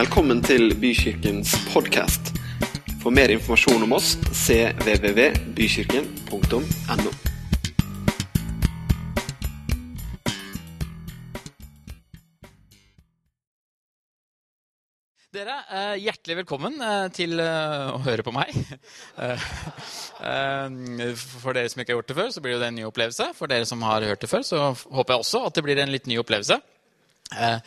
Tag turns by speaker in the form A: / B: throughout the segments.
A: Velkommen til Bykirkens podkast. For mer informasjon om oss cvvvbykirken.no.
B: Dere, eh, hjertelig velkommen eh, til eh, å høre på meg. For dere som ikke har gjort det før, så blir det en ny opplevelse. For dere som har hørt det før, så håper jeg også at det blir en litt ny opplevelse. Eh,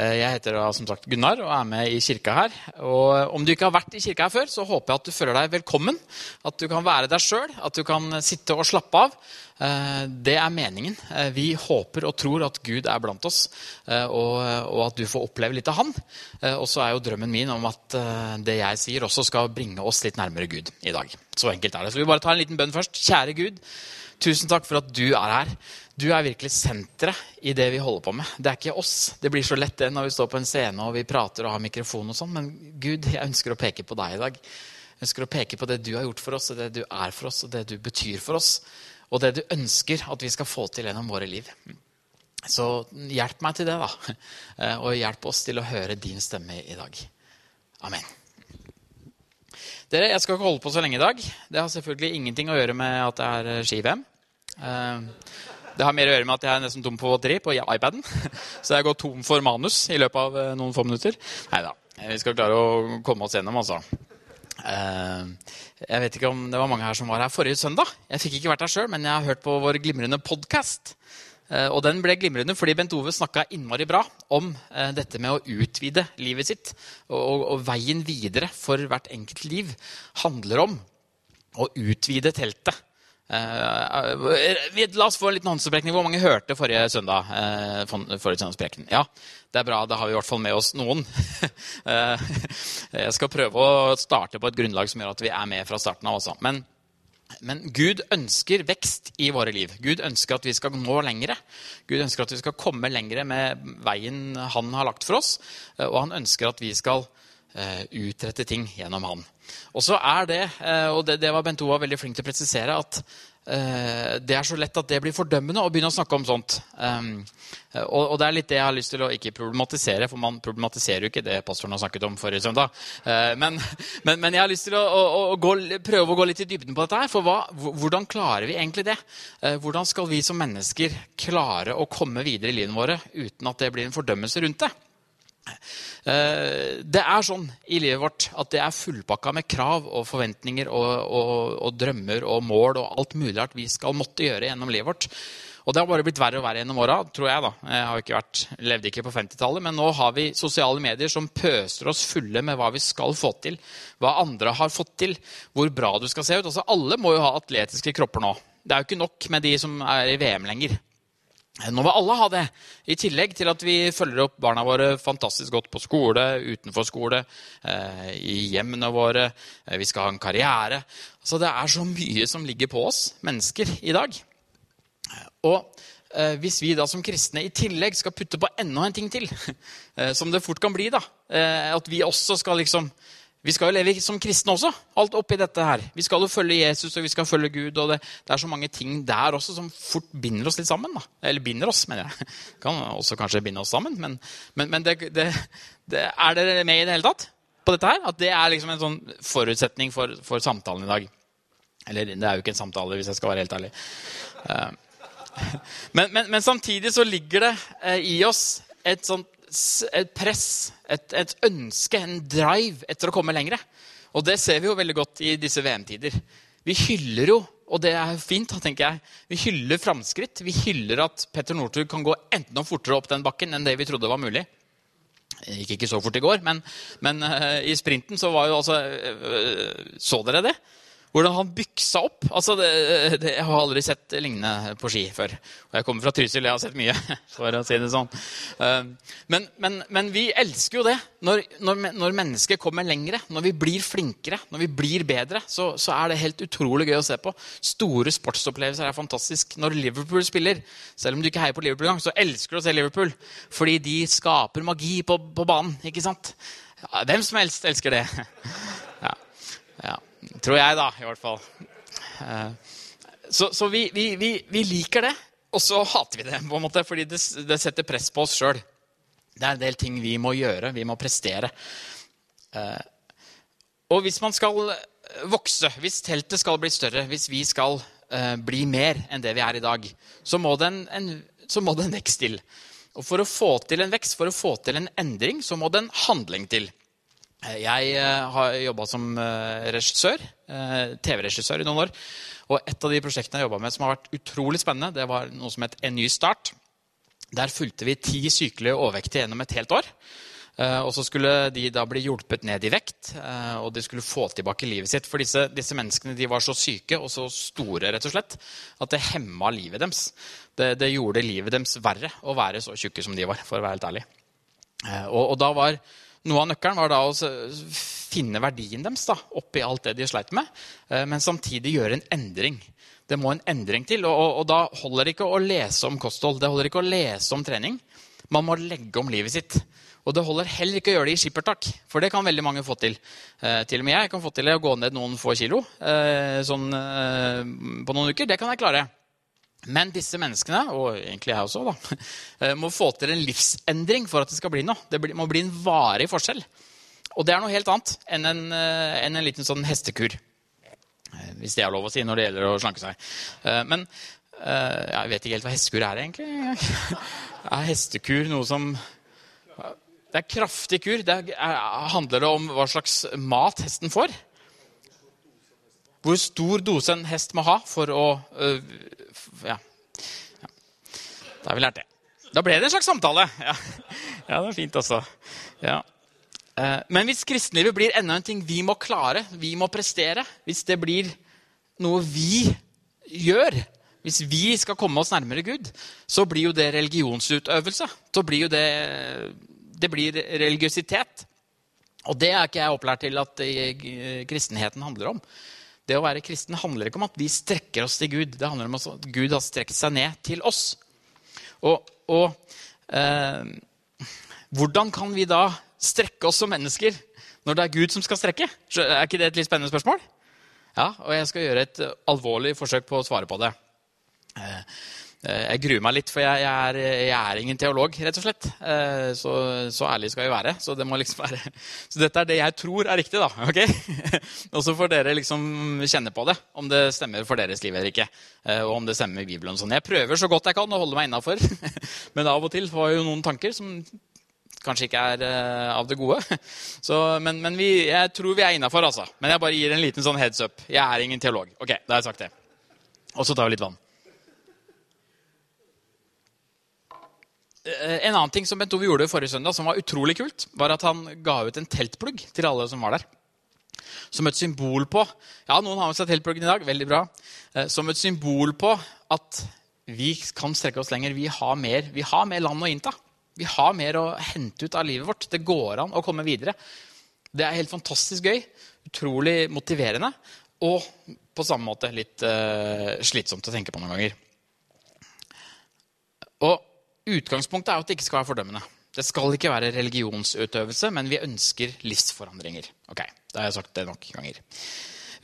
B: eh, Jeg heter da, som sagt Gunnar og er med i kirka her. Og om du ikke har vært i kirka her før, så håper jeg at du føler deg velkommen. At du kan være deg sjøl, at du kan sitte og slappe av. Eh, Det er meningen. Eh, Vi håper og tror at Gud er blant oss, eh, og, at du får oppleve litt av Han. Eh, Og så er jo drømmen min om at eh, det jeg sier, også skal bringe oss litt nærmere Gud i dag. Så enkelt er det. Så vi bare tar en liten bønn først. Kjære Gud, tusen takk for at du er her. Du er virkelig senteret i det vi holder på med. Det er ikke oss. Det blir så lett det når vi står på en scene og vi prater og har mikrofon og sånn, men Gud, jeg ønsker å peke på deg i dag. Jeg ønsker å peke på det du har gjort for oss, og det du er for oss, og det du betyr for oss. Og det du ønsker at vi skal få til gjennom våre liv. Så hjelp meg til det, da. Eh, Og hjelp oss til å høre din stemme i dag. Amen. Dere, Jeg skal ikke holde på så lenge i dag. Det har selvfølgelig ingenting å gjøre med at det er ski-VM. Eh, Det har mer å gjøre med at jeg er nesten tom på batteri på iPaden. Så jeg går tom for manus i løpet av eh, noen få minutter. Nei da. Vi skal klare å komme oss gjennom, altså. Eh, Jeg vet ikke om det var mange her som var her forrige søndag. Jeg fikk ikke vært her sjøl, men jeg har hørt på vår glimrende podkast. Og den ble glimrende fordi Bent Ove snakka innmari bra om eh, dette med å utvide livet sitt. Og, og veien videre for hvert enkelt liv handler om å utvide teltet. Eh, vi- la oss få en liten håndsopprekning. Hvor mange hørte forrige søndag? eh, forrige søndags? Ja, det er bra. Da har vi i hvert fall med oss noen. Eh, jeg skal prøve å starte på et grunnlag som gjør at vi er med fra starten av også. Men men Gud ønsker vekst i våre liv. Gud ønsker at vi skal nå lengre. Gud ønsker at vi skal komme lengre med veien han har lagt for oss. eh, Og han ønsker at vi skal eh, utrette ting gjennom han. Og så er det, eh, og det, det var Bent Ova veldig flink til å presisere, at eh, det er så lett at det blir fordømmende å begynne å snakke om sånt. Um, og, det er litt det jeg har lyst til å ikke problematisere, for man problematiserer jo ikke det pastoren har snakket om forrige søndag. Eh, men, men, men jeg har lyst til å, å, å gå, prøve å gå litt i dybden på dette her. For hva, hvordan klarer vi egentlig det? Hvordan skal vi som mennesker klare å komme videre i livet våre uten at det blir en fordømmelse rundt det? Eh, Det er sånn i livet vårt at det er fullpakka med krav og forventninger og, og, og drømmer og mål og alt mulig at vi skal måtte gjøre gjennom livet vårt. Og det har bare blitt verre og verre gjennom åra, tror jeg. da. Jeg har ikke vært, levde ikke på 50-tallet, men nå har vi sosiale medier som pøser oss fulle med hva vi skal få til, hva andre har fått til, hvor bra du skal se ut. Altså, Alle må jo ha atletiske kropper nå. Det er jo ikke nok med de som er i VM lenger. Nå vil alle ha det, i tillegg til at vi følger opp barna våre fantastisk godt på skole, utenfor skole, eh, i hjemmene våre. Eh, vi skal ha en karriere. Så det er så mye som ligger på oss mennesker i dag. Og eh, hvis vi da som kristne i tillegg skal putte på enda en ting til, som det fort kan bli, da, at vi også skal liksom vi skal jo leve som kristne også, alt oppi dette her. Vi skal jo følge Jesus og vi skal følge Gud. og Det, det er så mange ting der også som fort binder oss litt sammen. da. Eller binder oss, mener jeg. Kan også kanskje binde oss sammen. Men, men, men det, det, er dere med i det hele tatt på dette her? At det er liksom en sånn forutsetning for, for samtalen i dag? Eller det er jo ikke en samtale, hvis jeg skal være helt ærlig. Eh, men, men, men samtidig så ligger det eh, i oss et sånt et press, et, et ønske, en drive etter å komme lengre. Og det ser vi jo veldig godt i disse VM-tider. Vi hyller jo, og det er fint, da, tenker jeg, vi hyller framskritt. Vi hyller at Petter Northug kan gå enda fortere opp den bakken enn det vi trodde var mulig. Det Gikk ikke så fort i går, men, men uh, i sprinten så var jo altså uh, Så dere det? Hvordan han byksa opp. Altså, det, det, jeg har aldri sett lignende på ski før. Og jeg kommer fra Trysil, jeg har sett mye. for å si det sånn. Eh, Men, men, men vi elsker jo det. Når, når, når mennesket kommer lengre, når vi blir flinkere, når vi blir bedre, så, så er det helt utrolig gøy å se på. Store sportsopplevelser er fantastisk. Når Liverpool spiller, selv om du ikke heier på Liverpool engang, så elsker du å se Liverpool. Fordi de skaper magi på, på banen. ikke sant? Hvem som helst elsker det. Ja. Tror jeg, da, i hvert fall. Eh, Så, så vi, vi, vi, vi liker det, og så hater vi det, på en måte, fordi det, det setter press på oss sjøl. Det er en del ting vi må gjøre, vi må prestere. Eh, og hvis man skal vokse, hvis teltet skal bli større, hvis vi skal eh, bli mer enn det vi er i dag, så må det en, en, må det en vekst til. Og for å få til en vekst, for å få til en endring, så må det en handling til. Eh, jeg har jobba som regissør, TV-regissør i noen år. Og et av de prosjektene jeg jobba med som har vært utrolig spennende, det var noe som het En ny start. Der fulgte vi ti sykelige overvektige gjennom et helt år. Eh, og så skulle de da bli hjulpet ned i vekt, eh, og de skulle få tilbake livet sitt. For disse, disse menneskene de var så syke og så store rett og slett, at det hemma livet deres. Det, det, gjorde livet deres verre å være så tjukke som de var, for å være helt ærlig. Eh, og, og da var noe av nøkkelen var da å finne verdien deres da, oppi alt det de sleit med, men samtidig gjøre en endring. Det må en endring til. Og, og, og, da holder det ikke å lese om kosthold. Det holder ikke å lese om trening. Man må legge om livet sitt. Og det holder heller ikke å gjøre det i skippertak, for det kan veldig mange få til. Eh, til og med jeg kan få til å gå ned noen få kilo eh, sånn, eh, på noen uker. Det kan jeg klare. Men disse menneskene, og egentlig jeg også, da, eh, må få til en livsendring for at det skal bli noe. Det må bli en varig forskjell. Og det er noe helt annet enn en, eh, enn en liten sånn hestekur. Eh, hvis det er lov å si når det gjelder å slanke seg. Men jeg vet ikke helt hva hestekur er, egentlig. Er hestekur noe som Det er kraftig kur. Det er, handler det om hva slags mat hesten får? Hvor stor dose en hest må ha for å Ja. Da har vi lært det. Da ble det en slags samtale. Ja, ja det er fint, altså. Ja. Eh, men hvis kristenlivet blir enda en ting vi må klare, vi må prestere, hvis det blir noe vi gjør, hvis vi skal komme oss nærmere Gud, så blir jo det religionsutøvelse. Så blir jo det, det blir religiøsitet. Og det er ikke jeg opplært til at kristenheten handler om. Det å være kristen handler ikke om at vi strekker oss til Gud. Det handler om at Gud har strekt seg ned til oss. Og, og eh, hvordan kan vi da strekke oss som mennesker når det er Gud som skal strekke? Er ikke det et litt spennende spørsmål? Ja, og jeg skal gjøre et alvorlig forsøk på å svare på det. Eh, jeg gruer meg litt, for jeg, jeg, er, jeg er, ingen teolog, rett og slett. Eh, så, så, ærlig skal jeg være. Så, det må liksom være. så dette er det jeg tror er riktig, da. ok? og så får dere liksom kjenne på det, om det stemmer for deres liv eller ikke. Og om det stemmer med Bibelen. Sånn. Jeg prøver så godt jeg kan å holde meg innafor, men av og til får jeg jo noen tanker som kanskje ikke er av det gode. Så, men, men vi, jeg tror vi er innafor, altså. Men jeg bare gir en liten sånn heads up. Jeg er ingen teolog. Ok, da har jeg sagt det. Og så tar vi litt vann. En annen ting som Bent Ove gjorde forrige søndag, som var utrolig kult, var at han ga ut en teltplugg til alle som var der. Som et symbol på Ja, noen har med seg teltpluggen i dag. Veldig bra. Uh, som et symbol på at vi kan strekke oss lenger. Vi har mer, vi har mer land å innta. Vi har mer å hente ut av livet vårt. Det går an å komme videre. Det er helt fantastisk gøy. Utrolig motiverende. Og på samme måte litt uh, slitsomt å tenke på noen ganger. Og Utgangspunktet er at det ikke skal være fordømmende. Det skal ikke være religionsutøvelse, men vi ønsker livsforandringer. Ok, da har jeg sagt det nok ganger.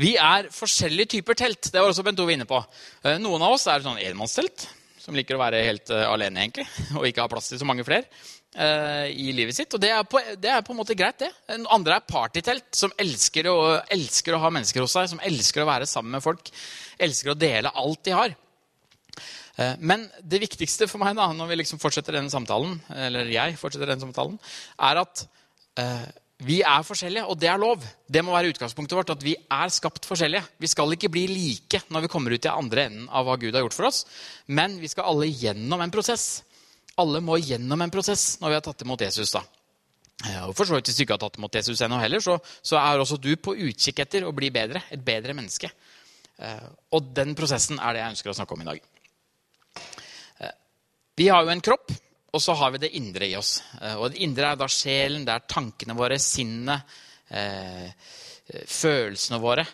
B: Vi er forskjellige typer telt. Det var også Bent Ove inne på. Eh, noen av oss er sånn enmannstelt som liker å være helt uh, alene egentlig, og ikke ha plass til så mange flere uh, i livet sitt. Og det er, på, det er, på, en måte greit, det. Andre er partytelt, som elsker å, elsker å, ha mennesker hos seg, som elsker å være sammen med folk, elsker å dele alt de har. Uh, men det viktigste for meg da, når vi liksom fortsetter denne samtalen, eller jeg fortsetter denne samtalen, er at vi er forskjellige, og det er lov. Det må være utgangspunktet vårt, at vi er skapt forskjellige. Vi skal ikke bli like når vi kommer ut i andre enden av hva Gud har gjort for oss. Men vi skal alle gjennom en prosess. Alle må gjennom en prosess når vi har tatt imot Jesus. da. Og for så vidt Hvis du ikke har tatt imot Jesus ennå heller, så, så, er også du på utkikk etter å bli bedre. Et bedre menneske. Eh, og den prosessen er det jeg ønsker å snakke om i dag. Eh, vi har jo en kropp og så har vi det indre i oss. Eh, og det indre er da sjelen, det er tankene våre, sinnet, eh, følelsene våre.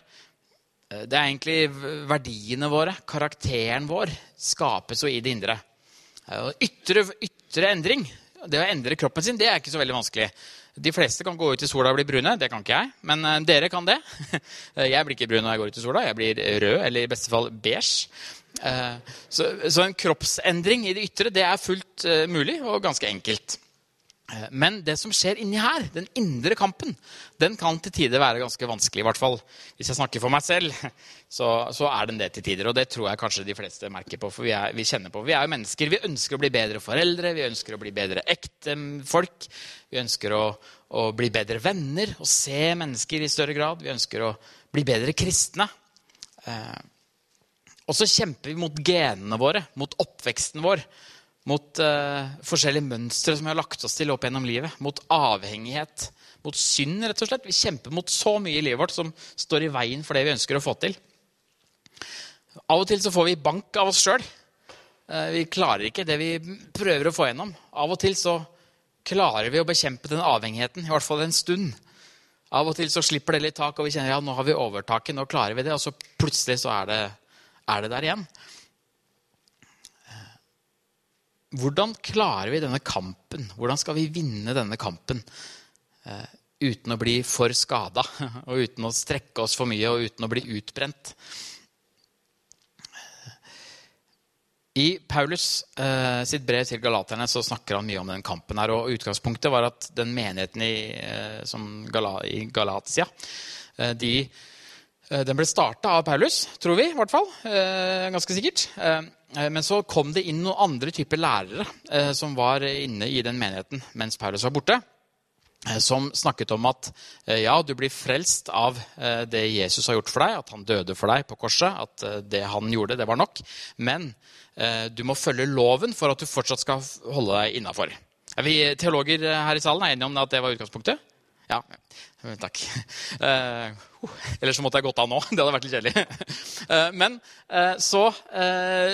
B: Det er egentlig verdiene våre, karakteren vår, skapes jo i det indre. Ytre, ytre, endring, det å endre kroppen sin, det er ikke så veldig vanskelig. De fleste kan gå ut i sola og bli brune. Det kan ikke jeg. Men uh, dere kan det. jeg blir ikke brun når jeg går ut i sola. Jeg blir rød, eller i beste fall beige. Eh, så, en kroppsendring i det ytre det er fullt uh, mulig og ganske enkelt. Eh, Men det som skjer inni her, den indre kampen, den kan til tider være ganske vanskelig. i hvert fall. Hvis jeg snakker for meg selv, så, så er den det til tider. Og det tror jeg kanskje de fleste merker på, for vi, er, vi kjenner på. Vi er jo mennesker. Vi ønsker å bli bedre foreldre, vi ønsker å bli bedre ektefolk. Vi ønsker å, å bli bedre venner og se mennesker i større grad. Vi ønsker å bli bedre kristne. Eh, og så kjemper vi mot genene våre, mot oppveksten vår mot uh, forskjellige mønstre som vi har lagt oss til opp gjennom livet. Mot avhengighet, mot synd, rett og slett. Vi kjemper mot så mye i livet vårt som står i veien for det vi ønsker å få til. Av og til så får vi bank av oss sjøl. Uh, vi klarer ikke det vi prøver å få gjennom. Av og til så klarer vi å bekjempe den avhengigheten, i hvert fall en stund. Av og til så slipper det litt tak, og vi kjenner ja, nå har vi overtaket, nå klarer vi det. Og så plutselig så er det, er det der igjen. Hvordan klarer vi denne kampen? Hvordan skal vi vinne denne kampen Eh, uten å bli for skada og uten å strekke oss for mye og uten å bli utbrent? I Paulus eh, sitt brev til galaterne så snakker han mye om den kampen. her, og Utgangspunktet var at den menigheten i, uh, Gala, i Galatia de, den ble starta av Paulus, tror vi. i hvert fall, Ganske sikkert. Eh, men så kom det inn noen andre typer lærere eh, som var inne i den menigheten mens Paulus var borte. Eh, som snakket om at ja, du blir frelst av det Jesus har gjort for deg, at han døde for deg på korset, at det han gjorde, det var nok. Men du må følge loven for at du fortsatt skal holde deg innafor. Er teologer her i salen er enige om at det var utgangspunktet? Ja, takk. Uh, så måtte jeg gått av nå. Det hadde vært litt kjedelig. Uh, men uh, så,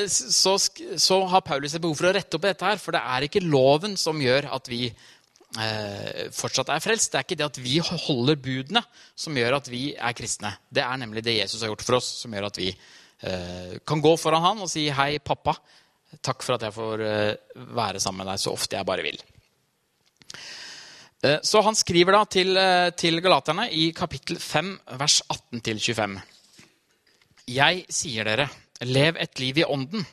B: så, så, har Paulus et behov for å rette opp dette her. For det er ikke loven som gjør at vi fortsatt er frelst. Det er ikke det at vi holder budene, som gjør at vi er kristne. Det er nemlig det Jesus har gjort for oss, som gjør at vi kan gå foran han og si 'Hei, pappa. Takk for at jeg får være sammen med deg så ofte jeg bare vil'. Eh, så han skriver da til, eh, til galaterne i kapittel 5, vers 18-25. Jeg sier dere, lev et liv i ånden.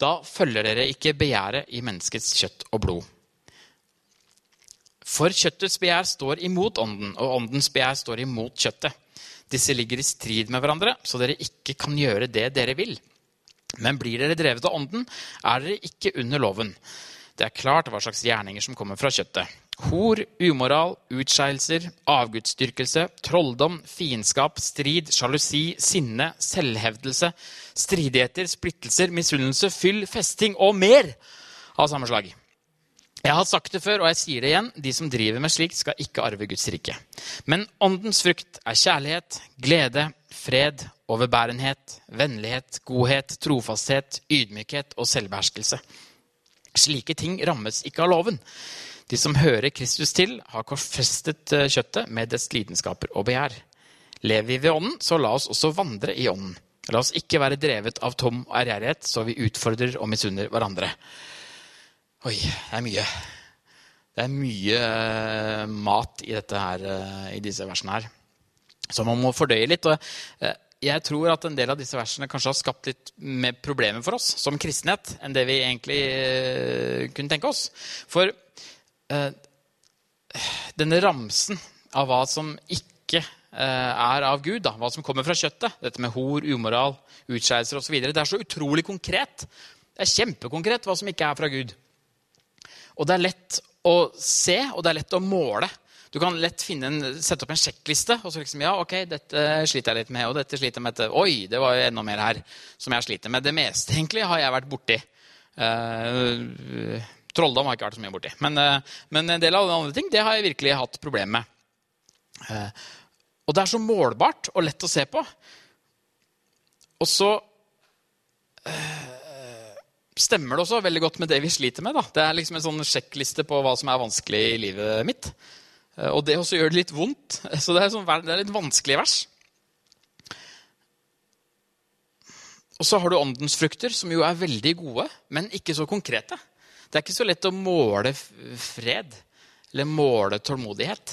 B: Da følger dere ikke begjæret i menneskets kjøtt og blod. For kjøttets begjær står imot ånden, og åndens begjær står imot kjøttet. Disse ligger i strid med hverandre, så dere ikke kan gjøre det dere vil. Men blir dere drevet av ånden, er dere ikke under loven. Det er klart hva slags gjerninger som kommer fra kjøttet Hor, umoral, utskeielser, avgudsdyrkelse, trolldom, fiendskap, strid, sjalusi, sinne, selvhevdelse, stridigheter, splittelser, misunnelse, fyll, festing og mer av samme slag. Jeg har sagt det før, og jeg sier det igjen. De som driver med slikt, skal ikke arve Guds rike. Men åndens frukt er kjærlighet, glede, fred, overbærenhet, vennlighet, godhet, trofasthet, ydmykhet og selvbeherskelse. Slike ting rammes ikke av loven. De som hører Kristus til, har korsfestet eh, kjøttet med dets lidenskaper og begjær. Lever vi ved Ånden, så la oss også vandre i Ånden. La oss ikke være drevet av tom ærgjerrighet, så vi utfordrer og misunner hverandre. Oi, det er mye. Det er mye uh, mat i, her, uh, i, disse versene her. Så man må fordøye litt. jeg tror at en del av disse versene kanskje har skapt litt mer problemer for oss som kristenhet enn det vi egentlig kunne tenke oss. For Eh, denne ramsen av hva som ikke eh, er av Gud, da, hva som kommer fra kjøttet, dette med hor, umoral, utskeielser osv., det er så utrolig konkret. Det er kjempekonkret hva som ikke er fra Gud. Og det er lett å se, og det er lett å måle. Du kan lett en, sette opp en sjekkliste. og så liksom, ja, ok, dette sliter jeg litt med, og dette sliter jeg med. Dette. Oi, det var jo enda mer her som jeg sliter med. Det meste egentlig har jeg vært borti. Uh, Trolldom har jeg ikke vært så mye borti. Men, eh, men, en del av andre ting det har jeg virkelig hatt problemer med. Eh, og det er så målbart og lett å se på. Og så eh, stemmer det også veldig godt med det vi sliter med. Da. Det er liksom en sånn sjekkliste på hva som er vanskelig i livet mitt. Og det også gjør det litt vondt. Så det er, sånn, det er litt vanskelig vers. Og så har du åndens frukter, som jo er veldig gode, men ikke så konkrete. Det er ikke så lett å måle fred eller måle tålmodighet.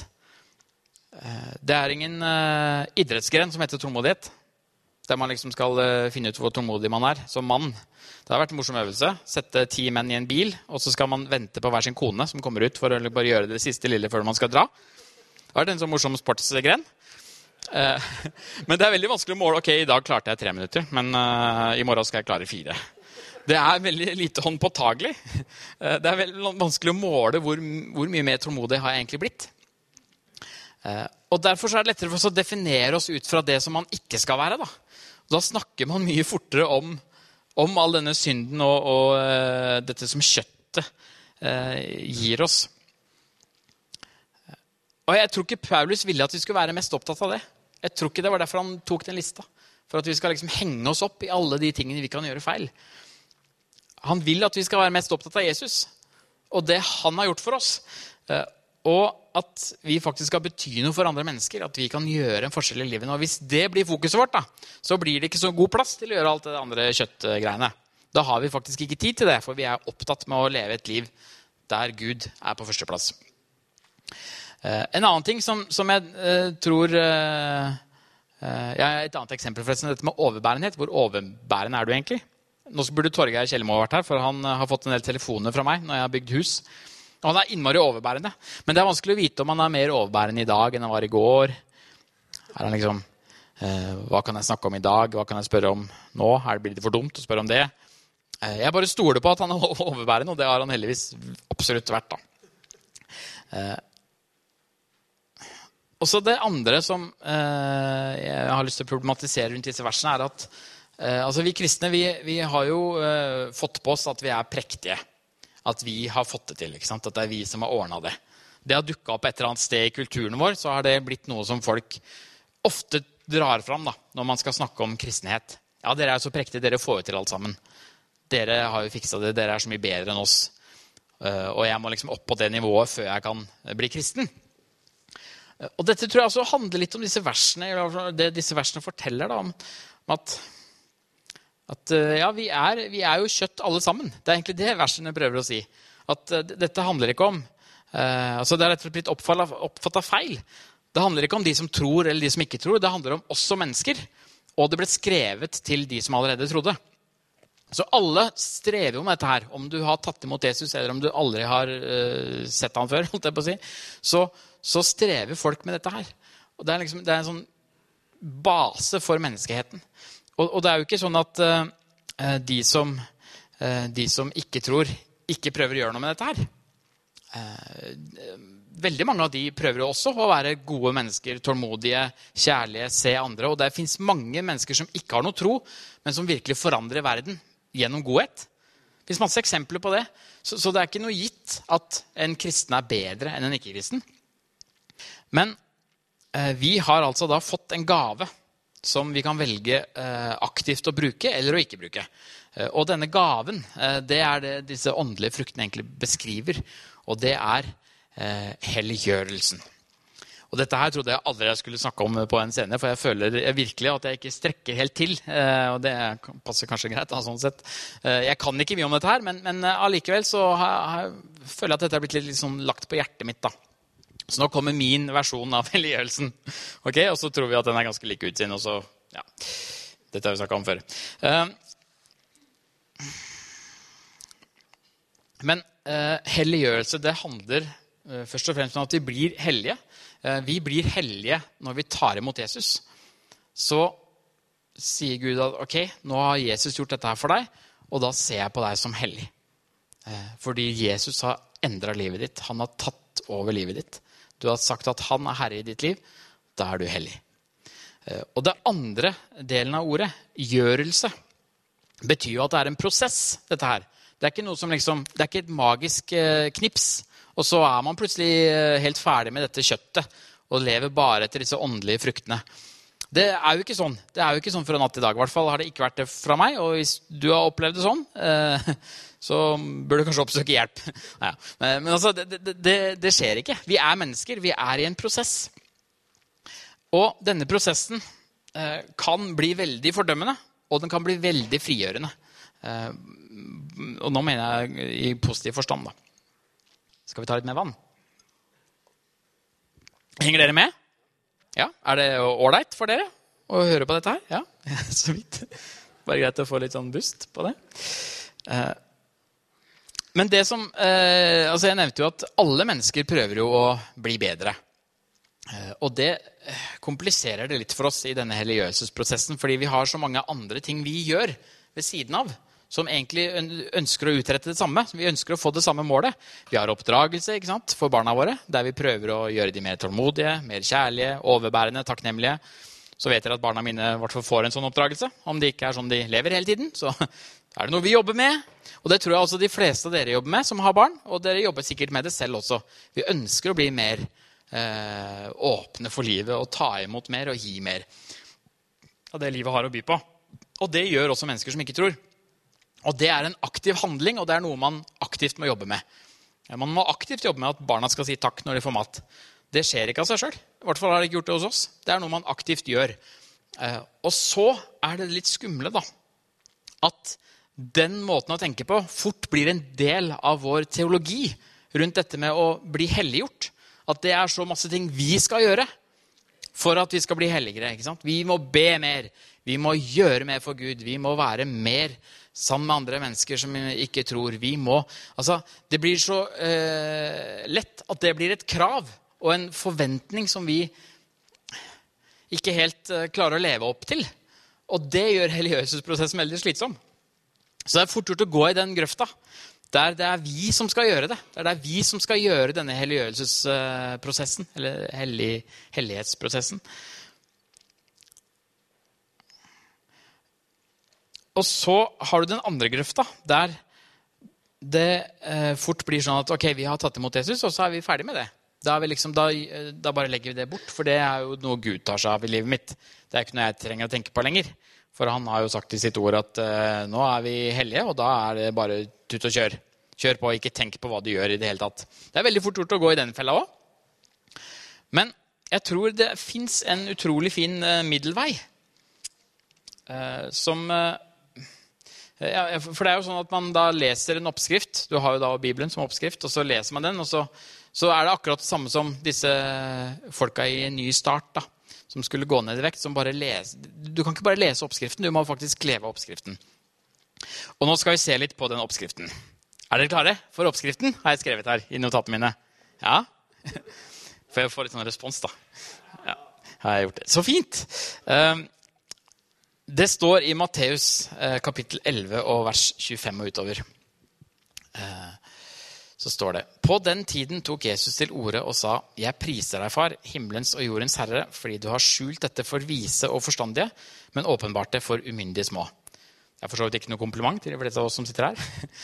B: Eh, det er ingen uh, idrettsgren som heter tålmodighet. der man liksom skal eh, finne ut hvor tålmodig man er som mann. Det har vært en morsom øvelse. Sette ti menn i en bil, og så skal man vente på hver sin kone som kommer ut for å bare gjøre det siste lille før man skal dra. Det har vært en sånn morsom sportsgren. Eh, men det er veldig vanskelig å måle. Ok, i dag klarte jeg tre minutter, men eh, i morgen skal jeg klare fire. Det er veldig lite håndpåtagelig. Eh, det er veldig vanskelig å måle hvor, hvor mye mer tålmodig har jeg egentlig blitt. Eh, og Derfor er det lettere for oss å definere oss ut fra det som man ikke skal være. Da, da snakker man mye fortere om, om all denne synden og, og uh, dette som kjøttet gir oss. Og Jeg tror ikke Paulus ville at vi skulle være mest opptatt av det. Jeg tror ikke Det var derfor han tok den lista. For at vi skal liksom henge oss opp i alle de tingene vi kan gjøre feil. Han vil at vi skal være mest opptatt av Jesus og det han har gjort for oss. Uh, og at vi faktisk skal bety noe for andre mennesker. At vi kan gjøre en forskjell i livet. Og hvis det blir fokuset vårt, da, så blir det ikke så god plass til å gjøre alt det andre kjøttgreiene. Da har vi faktisk ikke tid til det, for vi er opptatt med å leve et liv der Gud er på førsteplass. Eh, en annen ting som, som jeg uh, tror Jeg har Et annet eksempel forresten, dette med overbærenhet. Hvor overbærende er du egentlig? Nå burde Torgeir Kjellmo vært her, for han har fått en del telefoner fra meg når jeg har bygd hus. Og han er innmari overbærende. Men det er vanskelig å vite om han er mer overbærende i dag enn han var i går. Er han liksom, eh, Hva kan jeg snakke om i dag? Hva kan jeg spørre om nå? Er det blitt for dumt å spørre om det? Eh, jeg bare stoler på at han er overbærende, og det har han heldigvis absolutt vært. da. Eh, også det andre som eh, jeg har lyst til å problematisere rundt disse versene, er at eh, altså vi kristne vi, vi har jo eh, fått på oss at vi er prektige at vi har fått det til. At det er vi som har ordna det. Det har dukka opp et eller annet sted i kulturen vår, så har det blitt noe som folk ofte drar fram da, når man skal snakke om kristenhet. Ja, dere er så prektige, dere får jo til alt sammen. Dere har jo fiksa det, dere er så mye bedre enn oss. Eh, og jeg må liksom opp på det nivået før jeg kan bli kristen. Eh, og dette tror jeg også handler litt om disse versene, det disse versene forteller. Da, om at at eh, ja, vi er, vi er, jo kjøtt alle sammen. Det er egentlig det versene prøver å si. At uh, dette handler ikke om uh, altså Det er rett og slett blitt oppfatta feil. Det handler ikke om de som tror eller de som ikke tror. Det handler om oss som mennesker. Og det ble skrevet til de som allerede trodde. Så alle strever med dette her. Om du har tatt imot Jesus, eller om du aldri har uh, sett ham før, holdt jeg på å si, så, så strever folk med dette her. Og det er, liksom, det er en sånn base for menneskeheten. Og, og, det er jo ikke sånn at uh, de, som, uh, de, som, ikke tror, ikke prøver å gjøre noe med dette her. Uh, veldig mange av de prøver jo også å være gode mennesker, tålmodige, kjærlige, se andre. Og det fins mange mennesker som ikke har noe tro, men som virkelig forandrer verden gjennom godhet. Det fins masse eksempler på det. Så, så, det er ikke noe gitt at en kristen er bedre enn en ikke-kristen. Men vi har altså da fått en gave som vi kan velge eh, aktivt å bruke eller å ikke bruke. Eh, og denne gaven, eh, det er det disse åndelige fruktene egentlig beskriver. Og det er helliggjørelsen. Og dette her trodde jeg aldri jeg skulle snakke om på en scene, for jeg føler virkelig at jeg ikke strekker helt til. og det passer kanskje greit. Da, sånn sett. jeg kan ikke mye om dette her, men, men allikevel så har, har, føler jeg at dette er blitt litt, litt sånn lagt på hjertet mitt. da. Så nå kommer min versjon av helliggjørelsen. Okay? Og så tror vi at den er ganske lik utsiden. Og så, ja. Dette har vi snakka om før. Uh, men uh, helliggjørelse det handler uh, først og fremst om at vi blir hellige. vi blir hellige når vi tar imot Jesus. Så sier Gud at ok, nå har Jesus gjort dette her for deg, og da ser jeg på deg som hellig. fordi Jesus har endra livet ditt. Han har tatt over livet ditt du har sagt at han er herre i ditt liv, da er du hellig. Eh, og det andre delen av ordet, gjørelse, betyr jo at det er en prosess. dette her. Det er ikke, noe som liksom, det er ikke et magisk eh, knips, og så er man plutselig eh, helt ferdig med dette kjøttet og lever bare etter disse åndelige fruktene. Det er jo ikke sånn Det er jo ikke sånn fra natt til dag. I hvert fall har det ikke vært det fra meg. Og hvis du har opplevd det sånn, så bør du kanskje oppsøke hjelp. Ja. Men altså, det, det, det, skjer ikke. Vi er mennesker. Vi er i en prosess. Og denne prosessen eh, kan bli veldig fordømmende, og den kan bli veldig frigjørende. Eh, og nå mener jeg i positiv forstand. da. Skal vi ta litt mer vann? Henger dere med? Ja, Er det ålreit for dere? å høre på dette her? Ja, så vidt. Bare greit å få litt sånn boost på det. Eh, men det som eh, Altså, jeg nevnte jo at alle mennesker prøver jo å bli bedre. Eh, og det kompliserer det litt for oss i denne religiøsesprosessen, fordi vi har så mange andre ting vi gjør ved siden av som egentlig ønsker å utrette det samme. Vi ønsker å få det samme målet. Vi har oppdragelse sant, for barna våre, der vi prøver å gjøre de mer tålmodige, mer kjærlige, overbærende, takknemlige. Så vet dere at barna mine får en sånn oppdragelse. Om det ikke er sånn de lever hele tiden, så er det noe vi jobber med. Og det tror jeg også de fleste av dere jobber med som har barn. Og dere jobber sikkert med det selv også. Vi ønsker å bli mer eh, åpne for livet og ta imot mer og gi mer av det livet har å by på. Og det gjør også mennesker som ikke tror. Og det er en aktiv handling, og det er noe man aktivt må jobbe med. Man må aktivt jobbe med at barna skal si takk når de får mat. Det skjer ikke av seg sjøl. I hvert fall har det ikke gjort det hos oss. Det er noe man aktivt gjør. Eh, og så er det litt skumle, da, at den måten å tenke på fort blir en del av vår teologi rundt dette med å bli helliggjort. At det er så masse ting vi skal gjøre for at vi skal bli helligere. ikke sant? Vi må be mer. Vi må gjøre mer for Gud. Vi må være mer sammen med andre mennesker som ikke tror. Vi må Altså, det blir så eh, lett at det blir et krav og en forventning som vi ikke helt eh, klarer å leve opp til. Og det gjør religiøsesprosessen veldig slitsom. Så det er fort gjort å gå i den grøfta der det er vi som skal gjøre det. Der det er vi som skal gjøre denne helliggjørelsesprosessen, eller hellig, hellighetsprosessen. Og så har du den andre grøfta, der det eh, fort blir sånn at ok, vi har tatt imot Jesus, og så er vi ferdig med det. Da, liksom, da, da, bare legger vi det bort, for det er jo noe Gud tar seg av i livet mitt. Det er ikke noe jeg trenger å tenke på lenger. For han har jo sagt i sitt ord at uh, nå er vi hellige, og da er det bare tut og kjør. Kjør på, ikke tenk på hva du gjør i det hele tatt. Det er veldig fort gjort å gå i den fella òg. Men jeg tror det fins en utrolig fin uh, middelvei uh, som ja, For det er jo sånn at man da leser en oppskrift. Du har jo da Bibelen som oppskrift, og så leser man den. Og så, så er det akkurat det samme som disse folka i Ny Start. da som skulle gå ned i vekt. som bare lese, Du kan ikke bare lese oppskriften, du må faktisk leve oppskriften. Og nå skal vi se litt på den oppskriften. Er dere klare for oppskriften? har jeg skrevet her i notatene mine. Ja? Får jeg få litt sånn respons, da? Ja, har jeg gjort det. Så fint! Ehm, det står i Matteus eh, kapittel 11 og vers 25 og utover. Eh, så står det På den tiden tok Jesus til orde og sa, Jeg priser deg, far, himmelens og jordens herre, fordi du har skjult dette for vise og forstandige, men åpenbart det for umyndige små. Det er for så vidt ikke noe kompliment til de av oss som sitter her.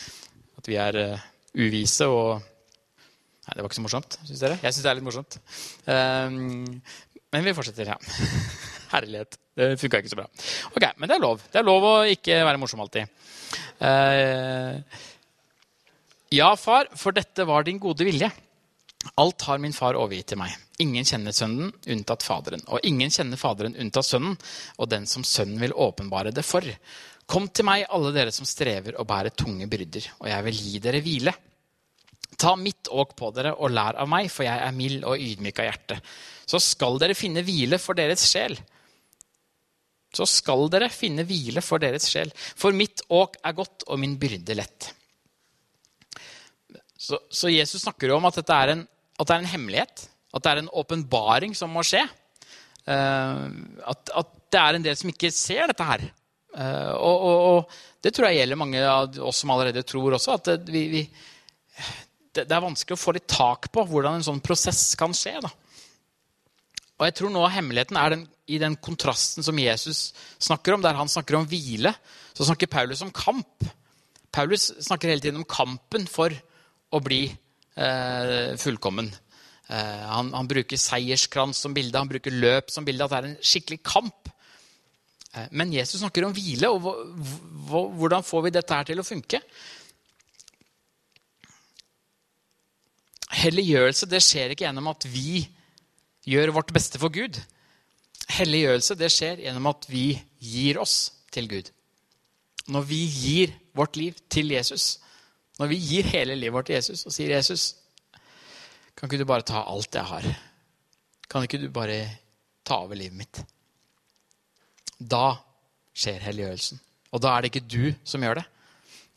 B: At vi er uh, uvise og Nei, det var ikke så morsomt, syns dere? Jeg syns det er litt morsomt. Um, men vi fortsetter, ja. Herlighet. Det funka ikke så bra. Ok, Men det er lov. Det er lov å ikke være morsom alltid. Uh, ja, far, for dette var din gode vilje. Alt har min far overgitt til meg. Ingen kjenner Sønnen unntatt Faderen. Og ingen kjenner Faderen unntatt Sønnen, og den som Sønnen vil åpenbare det for. Kom til meg, alle dere som strever og bærer tunge byrder, og jeg vil gi dere hvile. Ta mitt åk på dere og lær av meg, for jeg er mild og ydmyk av hjerte. Så skal dere finne hvile for deres sjel. Så skal dere finne hvile for deres sjel. For mitt åk er godt og min byrde lett. Så, så, Jesus snakker jo om at, en, at det er en hemmelighet. At det er en åpenbaring som må skje. Uh, at, at, det er en del som ikke ser dette her. Uh, og, og, og, det tror jeg gjelder mange av oss som allerede tror også. At det, vi, vi, det, det er vanskelig å få litt tak på hvordan en sånn prosess kan skje. Da. Og jeg tror noe av hemmeligheten er den, i den kontrasten som Jesus snakker om. Der han snakker om hvile, så snakker Paulus om kamp. Paulus snakker hele tiden om kampen for å bli eh, fullkommen. Eh, han, han, bruker seierskrans som bilde, han bruker løp som bilde. At det er en skikkelig kamp. Eh, men Jesus snakker om hvile, og hvordan får vi dette her til å funke? Helliggjørelse det skjer ikke gjennom at vi gjør vårt beste for Gud. Helliggjørelse det skjer gjennom at vi gir oss til Gud. Når vi gir vårt liv til Jesus, når vi gir hele livet vårt til Jesus og sier, 'Jesus, kan ikke du bare ta alt jeg har?' Kan ikke du bare ta over livet mitt? Da skjer helliggjørelsen. Og da er det ikke du som gjør det.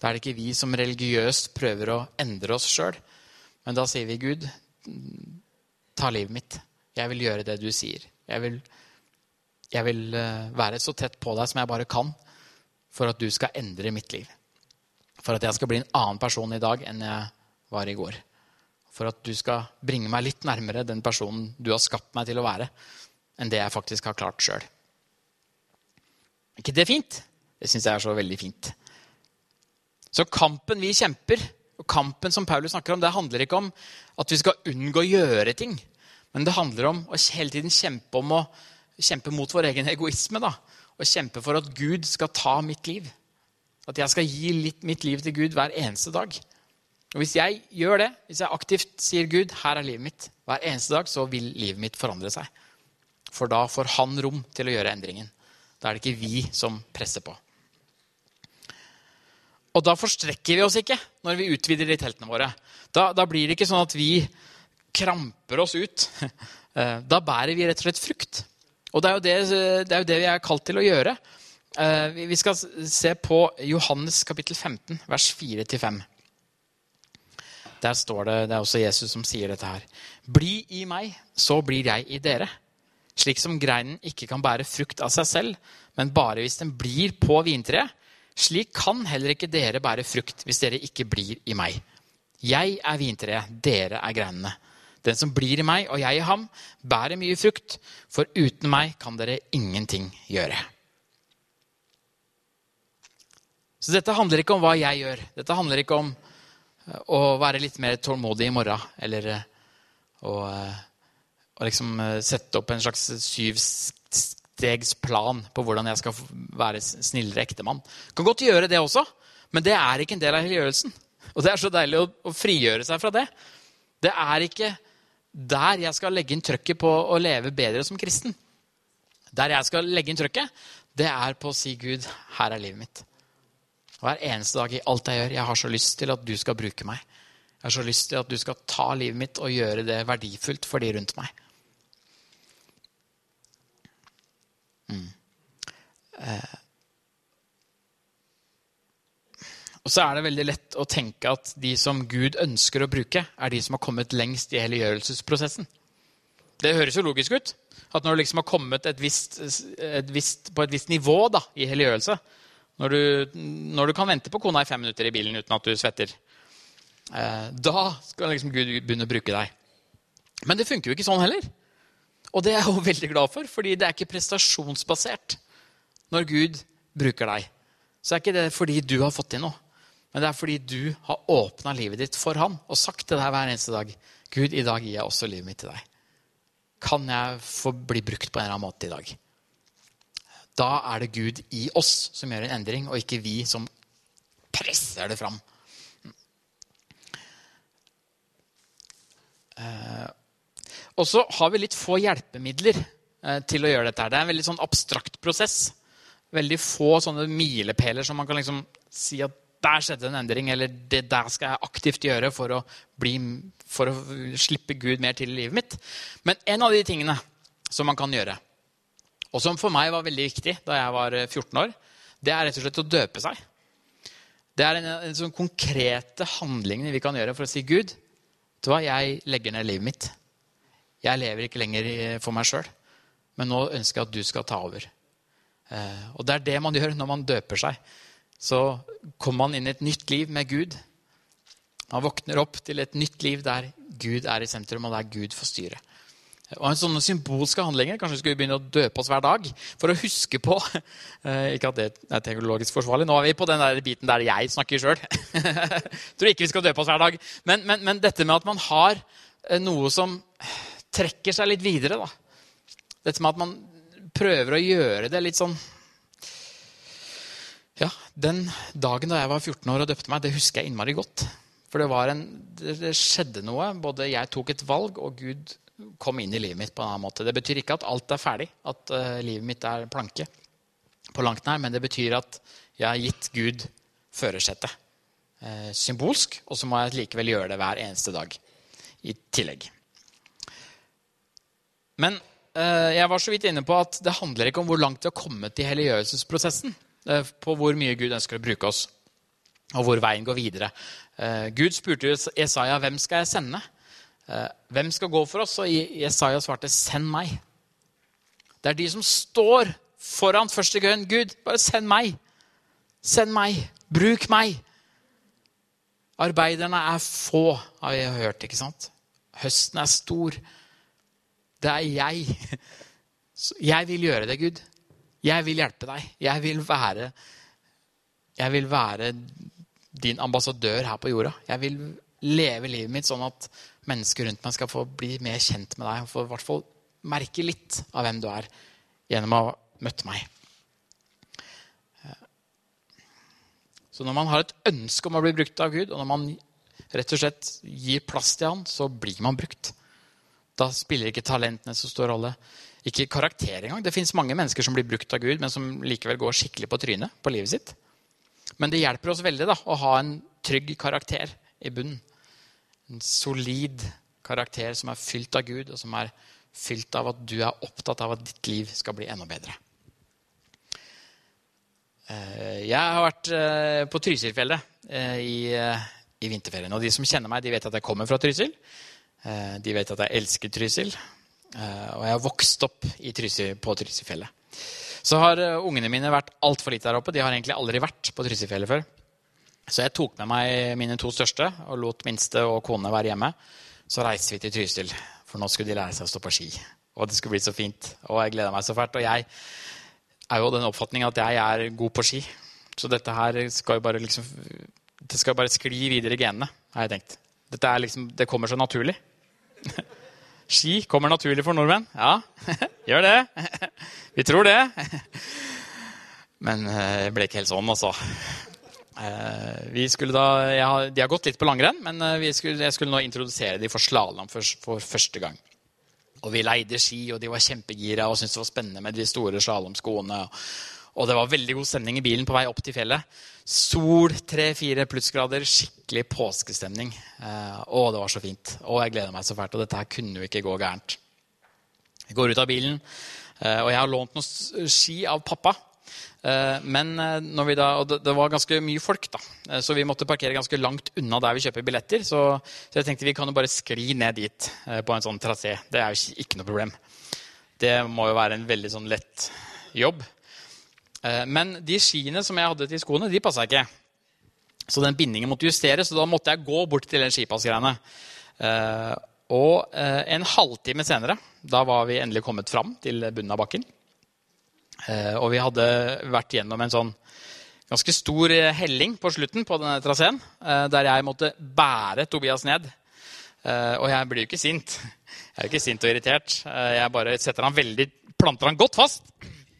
B: Da er det ikke vi som religiøst prøver å endre oss sjøl. Men da sier vi, Gud, ta livet mitt. Jeg vil gjøre det du sier. Jeg vil, jeg vil eh, være så tett på deg som jeg bare kan for at du skal endre mitt liv. For at jeg skal bli en annen person i dag enn jeg var i går. For at du skal bringe meg litt nærmere den personen du har skapt meg til å være, enn det jeg faktisk har klart sjøl. Er ikke det fint? Det syns jeg er så veldig fint. Så kampen vi kjemper, og kampen som Paulus snakker om, det handler ikke om at vi skal unngå å gjøre ting. Men det handler om å hele tiden kjempe, å, kjempe mot vår egen egoisme. Da. Og kjempe for at Gud skal ta mitt liv. At jeg skal gi litt, mitt liv til Gud hver eneste dag. Og Hvis jeg gjør det, hvis jeg aktivt sier Gud, her er livet mitt, hver eneste dag, så vil livet mitt forandre seg. For da får han rom til å gjøre endringen. Da er det ikke vi som presser på. Og da forstrekker vi oss ikke når vi utvider de teltene våre. Da, da blir det ikke sånn at vi kramper oss ut. Eh, da bærer vi rett og slett frukt. Og det er jo det, det, er jo det vi er kalt til å gjøre. Eh, vi skal se på Johannes kapittel 15, vers 4-5. Der står det, det er også Jesus som sier dette her. Bli i meg, så blir jeg i dere. Slik som greinen ikke kan bære frukt av seg selv, men bare hvis den blir på vintreet, slik kan heller ikke dere bære frukt hvis dere ikke blir i meg. Jeg er vintreet, dere er greinene. Den som blir i meg og jeg i ham, bærer mye frukt, for uten meg kan dere ingenting gjøre. Så dette handler ikke om hva jeg gjør. Dette handler ikke om eh, å være litt mer tålmodig i morgen, eller eh, å, eh, å liksom sette opp en slags syvstegsplan på hvordan jeg skal være snillere ektemann. Kan godt gjøre det også, men det er ikke en del av helliggjørelsen. Og det er så deilig å, å, frigjøre seg fra det. Det er ikke der jeg skal legge inn trøkket på å leve bedre som kristen. Der jeg skal legge inn trøkket, det er på å si Gud, her er livet mitt. Hver eneste dag i alt jeg gjør. Jeg har så lyst til at du skal bruke meg. Jeg har så lyst til at du skal ta livet mitt og gjøre det verdifullt for de rundt meg. Mm. Eh. Og så er det veldig lett å tenke at de som Gud ønsker å bruke, er de som har kommet lengst i helliggjørelsesprosessen. Det høres jo logisk ut. At når du liksom har kommet et visst, et visst, på et visst nivå da, i helliggjørelse når du, når du, kan vente på kona i fem minutter i bilen uten at du svetter eh, Da skal liksom Gud begynne å bruke deg. Men det funker jo ikke sånn heller. Og det er jeg jo veldig glad for, fordi det er ikke prestasjonsbasert når Gud bruker deg. Så er ikke det fordi du har fått til noe, men det er fordi du har åpna livet ditt for han og sagt til deg hver eneste dag Gud, i dag gir jeg også livet mitt til deg. Kan jeg få bli brukt på en eller annen måte i dag? Da er det Gud i oss som gjør en endring, og ikke vi som presser det fram. Uh, og så har vi litt få hjelpemidler eh, til å gjøre dette. Det er en veldig sånn abstrakt prosess. Veldig få sånne milepæler som man kan liksom si at der skjedde en endring, eller det der skal jeg aktivt gjøre for å, bli, for å slippe Gud mer til i livet mitt. Men en av de tingene som man kan gjøre, og som for meg var veldig viktig da jeg var 14 eh, år, det er rett og slett å døpe seg. Det er en, en sånn konkrete handlingene vi kan gjøre for å si Gud, vet du hva, jeg legger ned livet mitt. Jeg lever ikke lenger for meg sjøl, men nå ønsker jeg at du skal ta over. Eh, og det er det man gjør når man døper seg. Så kommer man inn i et nytt liv med Gud. Man våkner opp til et nytt liv der Gud er i sentrum, og der Gud får styre. Og en sånne symbolske handlinger Kanskje vi skulle begynne å døpe oss hver dag for å huske på eh, Ikke at det er teknologisk forsvarlig. Nå er vi på den der biten der jeg snakker sjøl. Tror ikke vi skal døpe oss hver dag. Men, men, men, dette med at man har eh, noe som trekker seg litt videre. Da. Dette med at man prøver å gjøre det litt sånn Ja, den dagen da jeg var 14 år og døpte meg, det husker jeg innmari godt. For det, en, det skjedde noe. Både jeg tok et valg, og Gud kom inn i livet mitt på en annen måte. Det betyr ikke at alt er ferdig, at uh, livet mitt er planke på langt nær, men det betyr at jeg har gitt Gud førersetet. Uh, symbolsk, og så må jeg likevel gjøre det hver eneste dag i tillegg. Men uh, jeg var så vidt inne på at det handler ikke om hvor langt vi har kommet i helliggjørelsesprosessen. På hvor mye Gud ønsker å bruke oss, og hvor veien går videre. Gud spurte Jesaja hvem skal jeg sende. Eh, Hvem skal gå for oss? Og Jesaja svarte, 'Send meg'. Det er de som står foran første køen. Gud, bare send meg. Send meg. Bruk meg. Arbeiderne er få, har vi hørt. ikke sant? Høsten er stor. Det er jeg. Jeg vil gjøre det, Gud. Jeg vil hjelpe deg. Jeg vil være, jeg vil være din ambassadør her på jorda. Jeg vil leve livet mitt sånn at mennesker rundt meg skal få bli mer kjent med deg. Og få i hvert fall merke litt av hvem du er, gjennom å ha møtt meg. Så når man har et ønske om å bli brukt av Gud, og når man rett og slett gir plass til Han, så blir man brukt. Da spiller ikke talentene så stor rolle. Ikke karakter engang. Det fins mange mennesker som blir brukt av Gud, men som likevel går skikkelig på trynet på livet sitt. Men det hjelper oss veldig da, å ha en trygg karakter i bunnen. En solid karakter som er fylt av Gud, og som er fylt av at du er opptatt av at ditt liv skal bli enda bedre. Eh, Jeg har vært eh, på Trysilfjellet eh, i, i vinterferien. Og de som kjenner meg, de vet at jeg kommer fra Trysil. De vet at jeg elsker Trysil. Og jeg har vokst opp Trysil, på Trysilfjellet. Så har ungene mine vært altfor lite der oppe. De har egentlig aldri vært på Trysilfjellet før. Så jeg tok med meg mine to største og lot minste og kone være hjemme. Så reiste vi til Trysil, for nå skulle de lære seg å stå på ski. Og det skulle bli så fint. Og jeg gleda meg så fælt. Og jeg er jo av den oppfatning at jeg er god på ski. Så dette her skal jo bare liksom Det skal bare skli videre i genene, har jeg tenkt. Dette er liksom, Det kommer så naturlig. Ski kommer naturlig for nordmenn. Ja, gjør det. Vi tror det. Men det ble ikke helt sånn, altså. Skulle da, har, de har gått litt på langrenn, men skulle, jeg skulle nå introdusere de for slalåm for, for første gang. Og vi leide ski, og de var kjempegira og syntes det var spennende med de store slalåmskoene. Og det var veldig god stemning i bilen på vei opp til fjellet. Sol, tre-fire plussgrader, skikkelig påskestemning. Eh, å, det var så fint. Å, jeg gleder meg så fælt. Og dette her kunne jo ikke gå gærent. Jeg går ut av bilen, eh, og jeg har lånt noen ski av pappa. Eh, men når vi da, og det, var ganske mye folk, da, så vi måtte parkere ganske langt unna der vi kjøper billetter. Så, så jeg tenkte vi kan jo bare skli ned dit på en sånn trasé. Det er jo ikke noe problem. Det må jo være en veldig sånn lett jobb. Men de skiene som jeg hadde til skoene, de passa ikke. Så den bindingen måtte justeres, og da måtte jeg gå bort til den skipassgreiene. Og en halvtime senere, da var vi endelig kommet fram til bunnen av bakken. Og vi hadde vært gjennom en sånn ganske stor helling på slutten på denne traseen, der jeg måtte bære Tobias ned. Og jeg blir jo ikke sint. Jeg er jo ikke sint og irritert. Jeg bare setter han veldig, planter han godt fast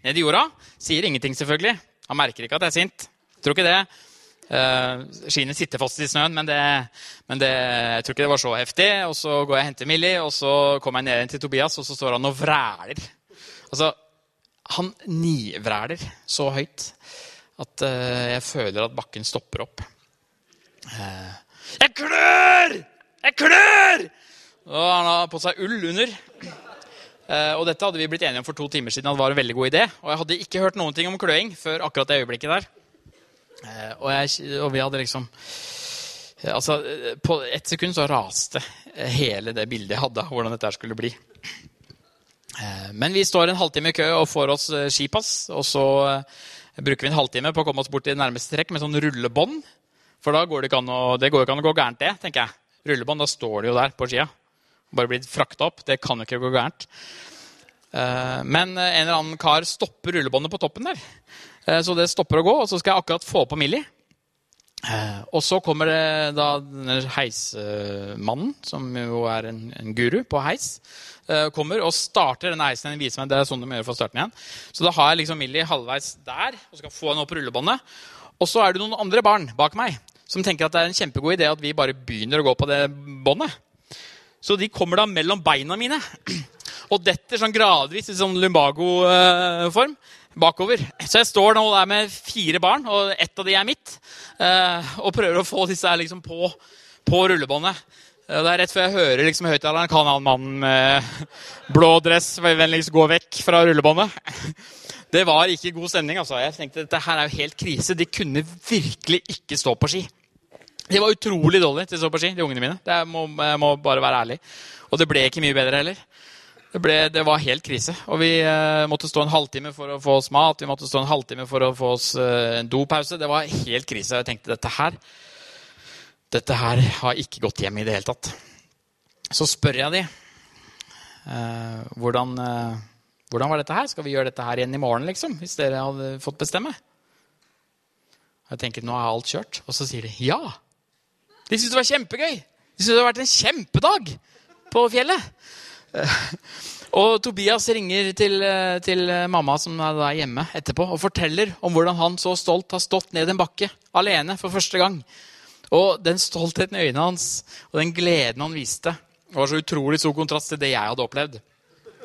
B: ned i jorda. Sier ingenting, selvfølgelig. Han merker ikke at jeg er sint. Tror ikke det. Skiene sitter fast i snøen, men, det, men det, jeg tror ikke det var så heftig. Og så går jeg og henter Millie, og så kommer jeg ned til Tobias, og så står han og vræler. Altså, han nivræler så høyt at uh, jeg føler at bakken stopper opp. Uh, jeg klør! Jeg klør! Og han har på seg ull under. Uh, og dette hadde vi blitt enige om for to timer siden. det var en veldig god idé. Og jeg hadde ikke hørt noen ting om kløing før akkurat det øyeblikket der. Uh, og, jeg, og, vi hadde liksom Altså, på ett sekund så raste hele det bildet jeg hadde av hvordan dette skulle bli. Men vi står en halvtime i kø og får oss skipass. Og så bruker vi en halvtime på å komme oss bort til nærmeste trekk med sånn rullebånd. For da går det ikke an å, det går ikke an å gå gærent, det, tenker jeg. Rullebånd, da står det jo der på skia bare blitt frakta opp. Det kan jo ikke gå gærent. Men en eller annen kar stopper rullebåndet på toppen der. Så det stopper å gå, og så skal jeg akkurat få på Millie. Og så kommer det da denne heismannen, som jo er en, en, guru på heis, kommer og starter denne heisen. igjen. viser meg, det er sånn de gjør for å starte igjen. Så da har jeg liksom Millie halvveis der og skal få henne opp rullebåndet. Og så er det noen andre barn bak meg som tenker at det er en kjempegod idé at vi bare begynner å gå på det båndet. Så de kommer da mellom beina mine og detter sånn gradvis i sånn lumbago-form bakover. Så jeg står nå der med fire barn, og ett av de er mitt, og prøver å få disse her liksom på, på rullebåndet. Det er rett før jeg hører liksom høyttaleren Kan han mannen med blå dress vennligst gå vekk fra rullebåndet? Det var ikke god stemning. altså. Jeg tenkte dette her er jo helt krise. De kunne virkelig ikke stå på ski. De var utrolig dårlige til å stå på ski, de ungene mine. Det må, jeg må bare være ærlig. Og det ble ikke mye bedre heller. Det, ble, det var helt krise. Og vi eh, måtte stå en halvtime for å få oss mat. Vi måtte stå en halvtime for å få oss eh, en dopause. Det var helt krise. Jeg tenkte dette her dette her har ikke gått hjem i det hele tatt. Så spør jeg de eh, hvordan, eh, hvordan var dette her? Skal vi gjøre dette her igjen i morgen, liksom? Hvis dere hadde fått bestemme? Jeg tenker, nå er alt kjørt. Og så sier de ja. De syntes det var kjempegøy. De syntes det hadde vært en kjempedag på fjellet. Og Tobias ringer til, eh, til mamma som er hjemme etterpå, og forteller om hvordan han så stolt har stått ned en bakke alene for første gang. Og den stoltheten i øynene hans og den gleden han viste, var så utrolig stor kontrast til det jeg hadde opplevd.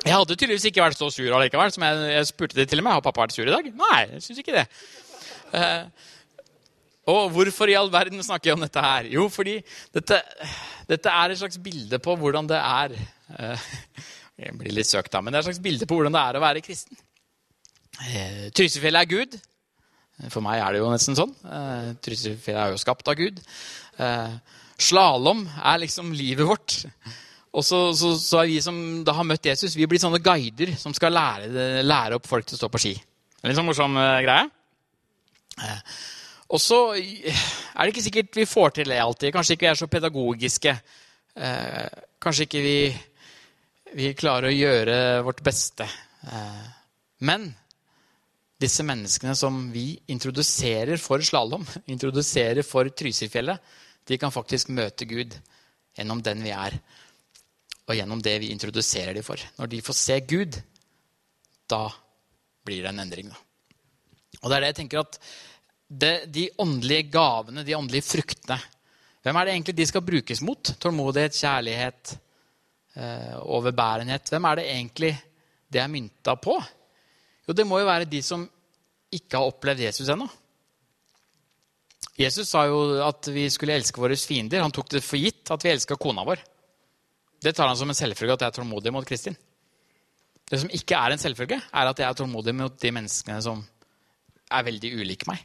B: Jeg hadde tydeligvis ikke vært så sur allikevel. som jeg, jeg spurte det til og med. Har pappa vært sur i dag? Nei, jeg syns ikke det. Uh, og hvorfor i all verden snakker jeg om dette her? Jo, fordi dette, dette er et slags bilde på hvordan det er uh, Jeg blir litt søkt, da, men det er et slags bilde på hvordan det er å være kristen. Trysefjellet Trysilfjellet er Gud. For meg er det jo nesten sånn. Trysefjellet Trysilfjellet er jo skapt av Gud. Eh, slalåm er liksom livet vårt. Og så, så, så, er vi som da har møtt Jesus, vi blitt sånne guider som skal lære, lære opp folk til å stå på ski. En litt sånn morsom greie. Eh, og så er det ikke sikkert vi får til det alltid. Kanskje ikke vi er så pedagogiske. Eh, kanskje ikke vi, vi, klarer å gjøre vårt beste. Eh, men disse menneskene som vi introduserer for slalåm, introduserer for Trysilfjellet, de kan faktisk møte Gud gjennom den vi er, og gjennom det vi introduserer dem for. Når de får se Gud, da blir det en endring. Og det er det jeg tenker at det, De åndelige gavene, de åndelige fruktene, hvem er det egentlig de skal brukes mot? Tålmodighet, kjærlighet, overbærenhet. Hvem er det egentlig det er mynta på? Jo, det må jo være de som ikke har opplevd Jesus ennå. Jesus sa jo at vi skulle elske våre fiender. Han tok det for gitt at vi elska kona vår. Det tar han som en selvfølge at jeg er tålmodig mot Kristin. Det som ikke er en selvfølge, er at jeg er tålmodig mot de menneskene som er veldig ulike meg.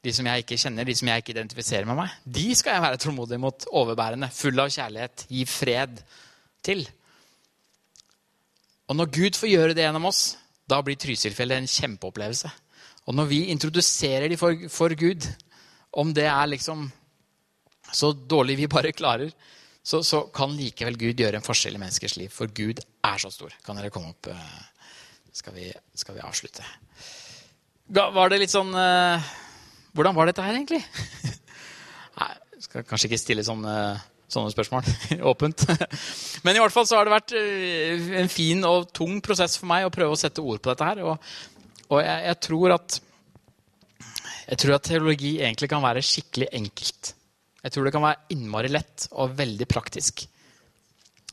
B: De som jeg ikke kjenner, de som jeg ikke identifiserer med meg. De skal jeg være tålmodig mot, overbærende, full av kjærlighet, gi fred til. Og når Gud får gjøre det gjennom oss, da blir Trysilfjellet en kjempeopplevelse. Og når vi introduserer dem for, for, Gud, om det er liksom så dårlig vi bare klarer, så, så, kan likevel Gud gjøre en forskjell i menneskers liv. For Gud er så stor. Kan dere komme opp? Eh, skal vi, skal vi avslutte? Var det litt sånn uh, Hvordan var dette her, egentlig? Nei, skal kanskje ikke stille sånne, sånne spørsmål åpent. Men i hvert fall så har det vært eh, en fin og tung prosess for meg å prøve å sette ord på dette her. Og, og jeg, jeg, tror at, jeg tror at teologi egentlig kan være skikkelig enkelt. Jeg tror det kan være innmari lett og veldig praktisk.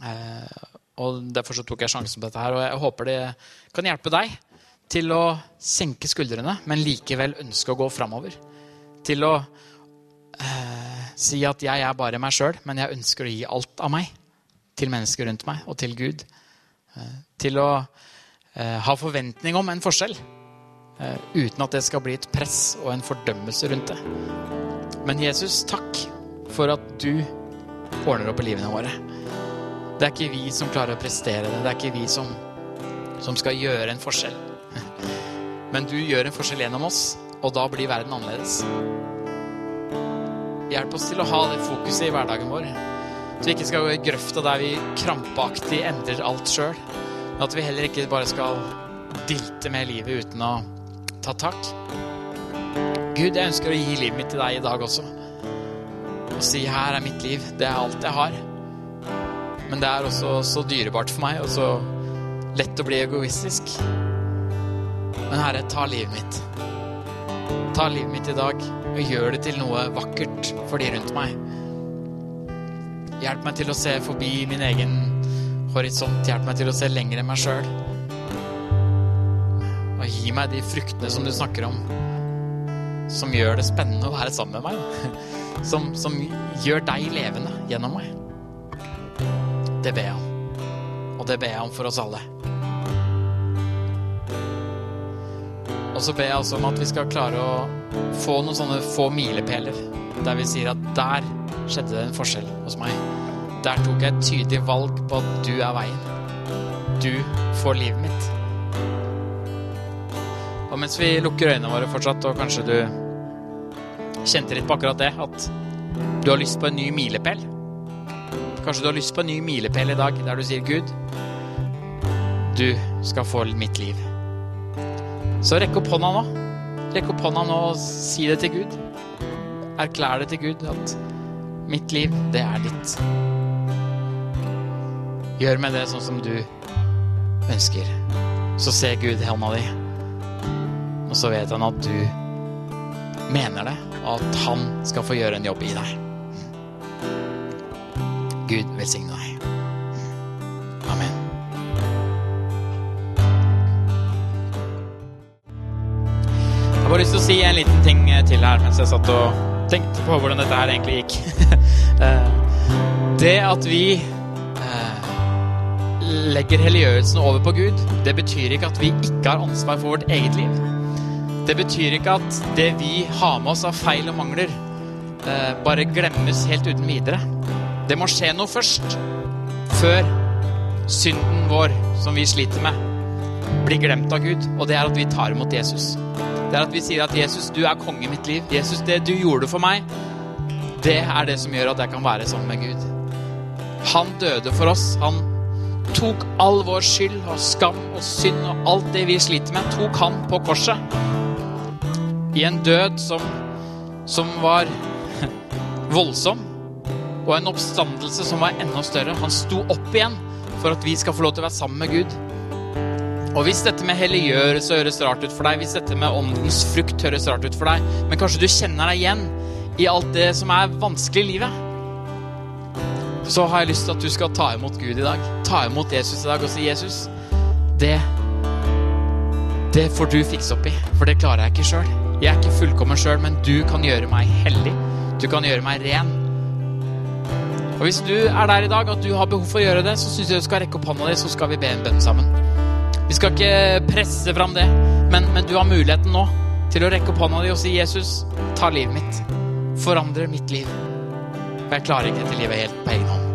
B: Eh, og Derfor så tok jeg sjansen på dette her, og jeg håper det kan hjelpe deg til å senke skuldrene, men likevel ønske å gå framover. Til å eh, si at jeg er bare meg sjøl, men jeg ønsker å gi alt av meg til mennesker rundt meg og til Gud. Eh, til å eh, ha forventning om en forskjell eh, uten at det skal bli et press og en fordømmelse rundt det. Men Jesus, takk for at du ordner opp i livene våre. Det er ikke vi som klarer å prestere det. Det er ikke vi som, som skal gjøre en forskjell. Men du gjør en forskjell gjennom oss, og da blir verden annerledes. Hjelp oss til å ha det fokuset i hverdagen vår. At vi ikke skal gå i grøfta der vi krampaktig endrer alt sjøl. Men at vi heller ikke bare skal dilte med livet uten å ta tak. Gud, jeg ønsker å gi livet mitt til deg i dag også. Og si 'her er mitt liv'. Det er alt jeg har. Men det er også så dyrebart for meg, og så lett å bli egoistisk. Men Herre, ta livet mitt. Ta livet mitt i dag og gjør det til noe vakkert for de rundt meg. Hjelp meg til å se forbi min egen horisont. Hjelp meg til å se lenger enn meg sjøl. Og gi meg de fruktene som du snakker om, som gjør det spennende å være sammen med meg. Som, som gjør deg levende gjennom meg. Det ber jeg om. Og det ber jeg om for oss alle. Og så ber jeg også om at vi skal klare å få noen sånne få milepæler der vi sier at der skjedde det en forskjell hos meg. Der tok jeg et tydelig valg på at du er veien. Du får livet mitt. Og mens vi lukker øynene våre fortsatt, og kanskje du kjente litt på akkurat det, at du har lyst på en ny milepæl. Kanskje du har lyst på en ny milepæl i dag, der du sier, Gud, du skal få mitt liv. Så rekk opp hånda nå. Rekk opp hånda nå og si det til Gud. Erklær det til Gud at mitt liv, det er ditt. Gjør med det sånn som du ønsker. Så ser Gud hånda di, og så vet han at du mener det, og at han skal få gjøre en jobb i deg. Gud velsigne deg. Har bare lyst til å si en liten ting til her mens jeg satt og tenkte på hvordan dette her egentlig gikk. Eh, det at vi eh, legger helliggjørelsen over på Gud, det betyr ikke at vi ikke har ansvar for vårt eget liv. Det betyr ikke at det vi har med oss av feil og mangler, eh, bare glemmes helt uten videre. Det må skje noe først, før synden vår, som vi sliter med, blir glemt av Gud. Og det er at vi tar imot Jesus. Det er at vi sier at Jesus, du er konge i mitt liv. Jesus, det du gjorde for meg, det er det som gjør at jeg kan være sammen med Gud. Han døde for oss. Han tok all vår skyld og skam og synd og alt det vi sliter med, tok han på korset. I en død som, som var voldsom, og en oppstandelse som var enda større. Han sto opp igjen for at vi skal få lov til å være sammen med Gud. Og hvis dette med helliggjørelse høres rart ut for deg, hvis dette med åndens frukt høres rart ut for deg, men kanskje du kjenner deg igjen i alt det som er vanskelig i livet, så har jeg lyst til at du skal ta imot Gud i dag. Ta imot Jesus i dag og si, 'Jesus, det Det får du fikse opp i, for det klarer jeg ikke sjøl. Jeg er ikke fullkommen sjøl, men du kan gjøre meg hellig. Du kan gjøre meg ren. Og hvis du er der i dag at du har behov for å gjøre det, så syns jeg du skal rekke opp hånda di, så skal vi be en bønn sammen. Vi skal ikke presse fram det, men, men, du har muligheten nå til å rekke opp hånda di og si 'Jesus, ta livet mitt. Forandre mitt liv.' For jeg klarer ikke dette livet helt på egen hånd.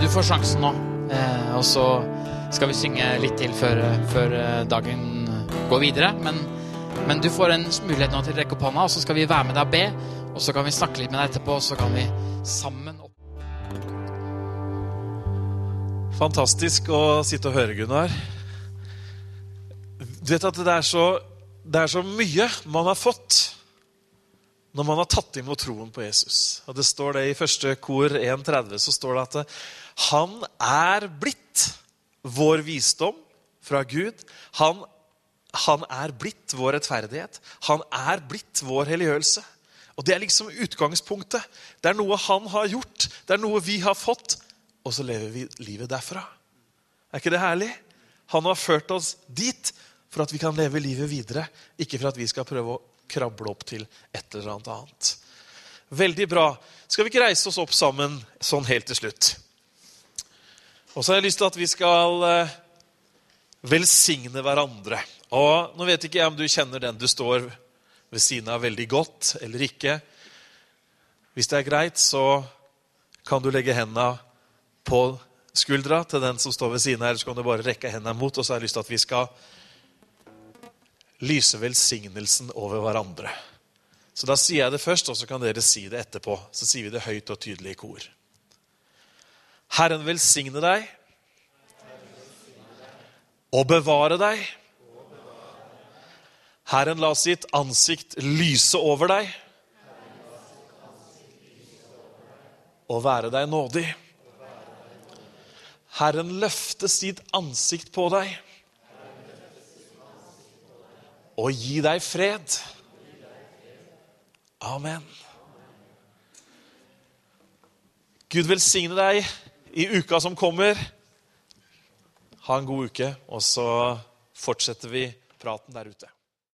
B: Du får sjansen nå, eh, og så skal vi synge litt til før, før dagen går videre. Men, men, du får en mulighet nå til å rekke opp hånda, og så skal vi være med deg og be. Og så kan vi snakke litt med deg etterpå, og så kan vi sammen
C: Fantastisk å sitte og høre, Gunnar. Du vet at det er, så, det er så mye man har fått når man har tatt imot troen på Jesus. Og Det står det i første kor 1.30 så står det at han er blitt vår visdom fra Gud. Han, han er blitt vår rettferdighet. Han er blitt vår helliggjørelse. Og Det er liksom utgangspunktet. Det er noe han har gjort, det er noe vi har fått og så lever vi livet derfra. Er ikke det herlig? Han har ført oss dit for at vi kan leve livet videre, ikke for at vi skal prøve å krable opp til et eller annet annet. Veldig bra. Skal vi ikke reise oss opp sammen sånn helt til slutt? Og så har jeg lyst til at vi skal eh, velsigne hverandre. Og Nå vet ikke jeg om du kjenner den du står ved siden av, veldig godt eller ikke. Hvis det er greit, så kan du legge hendene på skuldra til den som står ved siden her. Så kan du bare rekke hendene mot, og så har jeg lyst til at vi skal lyse velsignelsen over hverandre. Så da sier jeg det først, og så kan dere si det etterpå. Så sier vi det høyt og tydelig i kor. Herren velsigne deg og bevare deg. Herren la sitt ansikt lyse over deg og være deg nådig. Herren løfte sitt ansikt på deg og gi deg fred. Amen. Gud velsigne deg i uka som kommer. Ha en god uke, og så fortsetter vi praten der ute.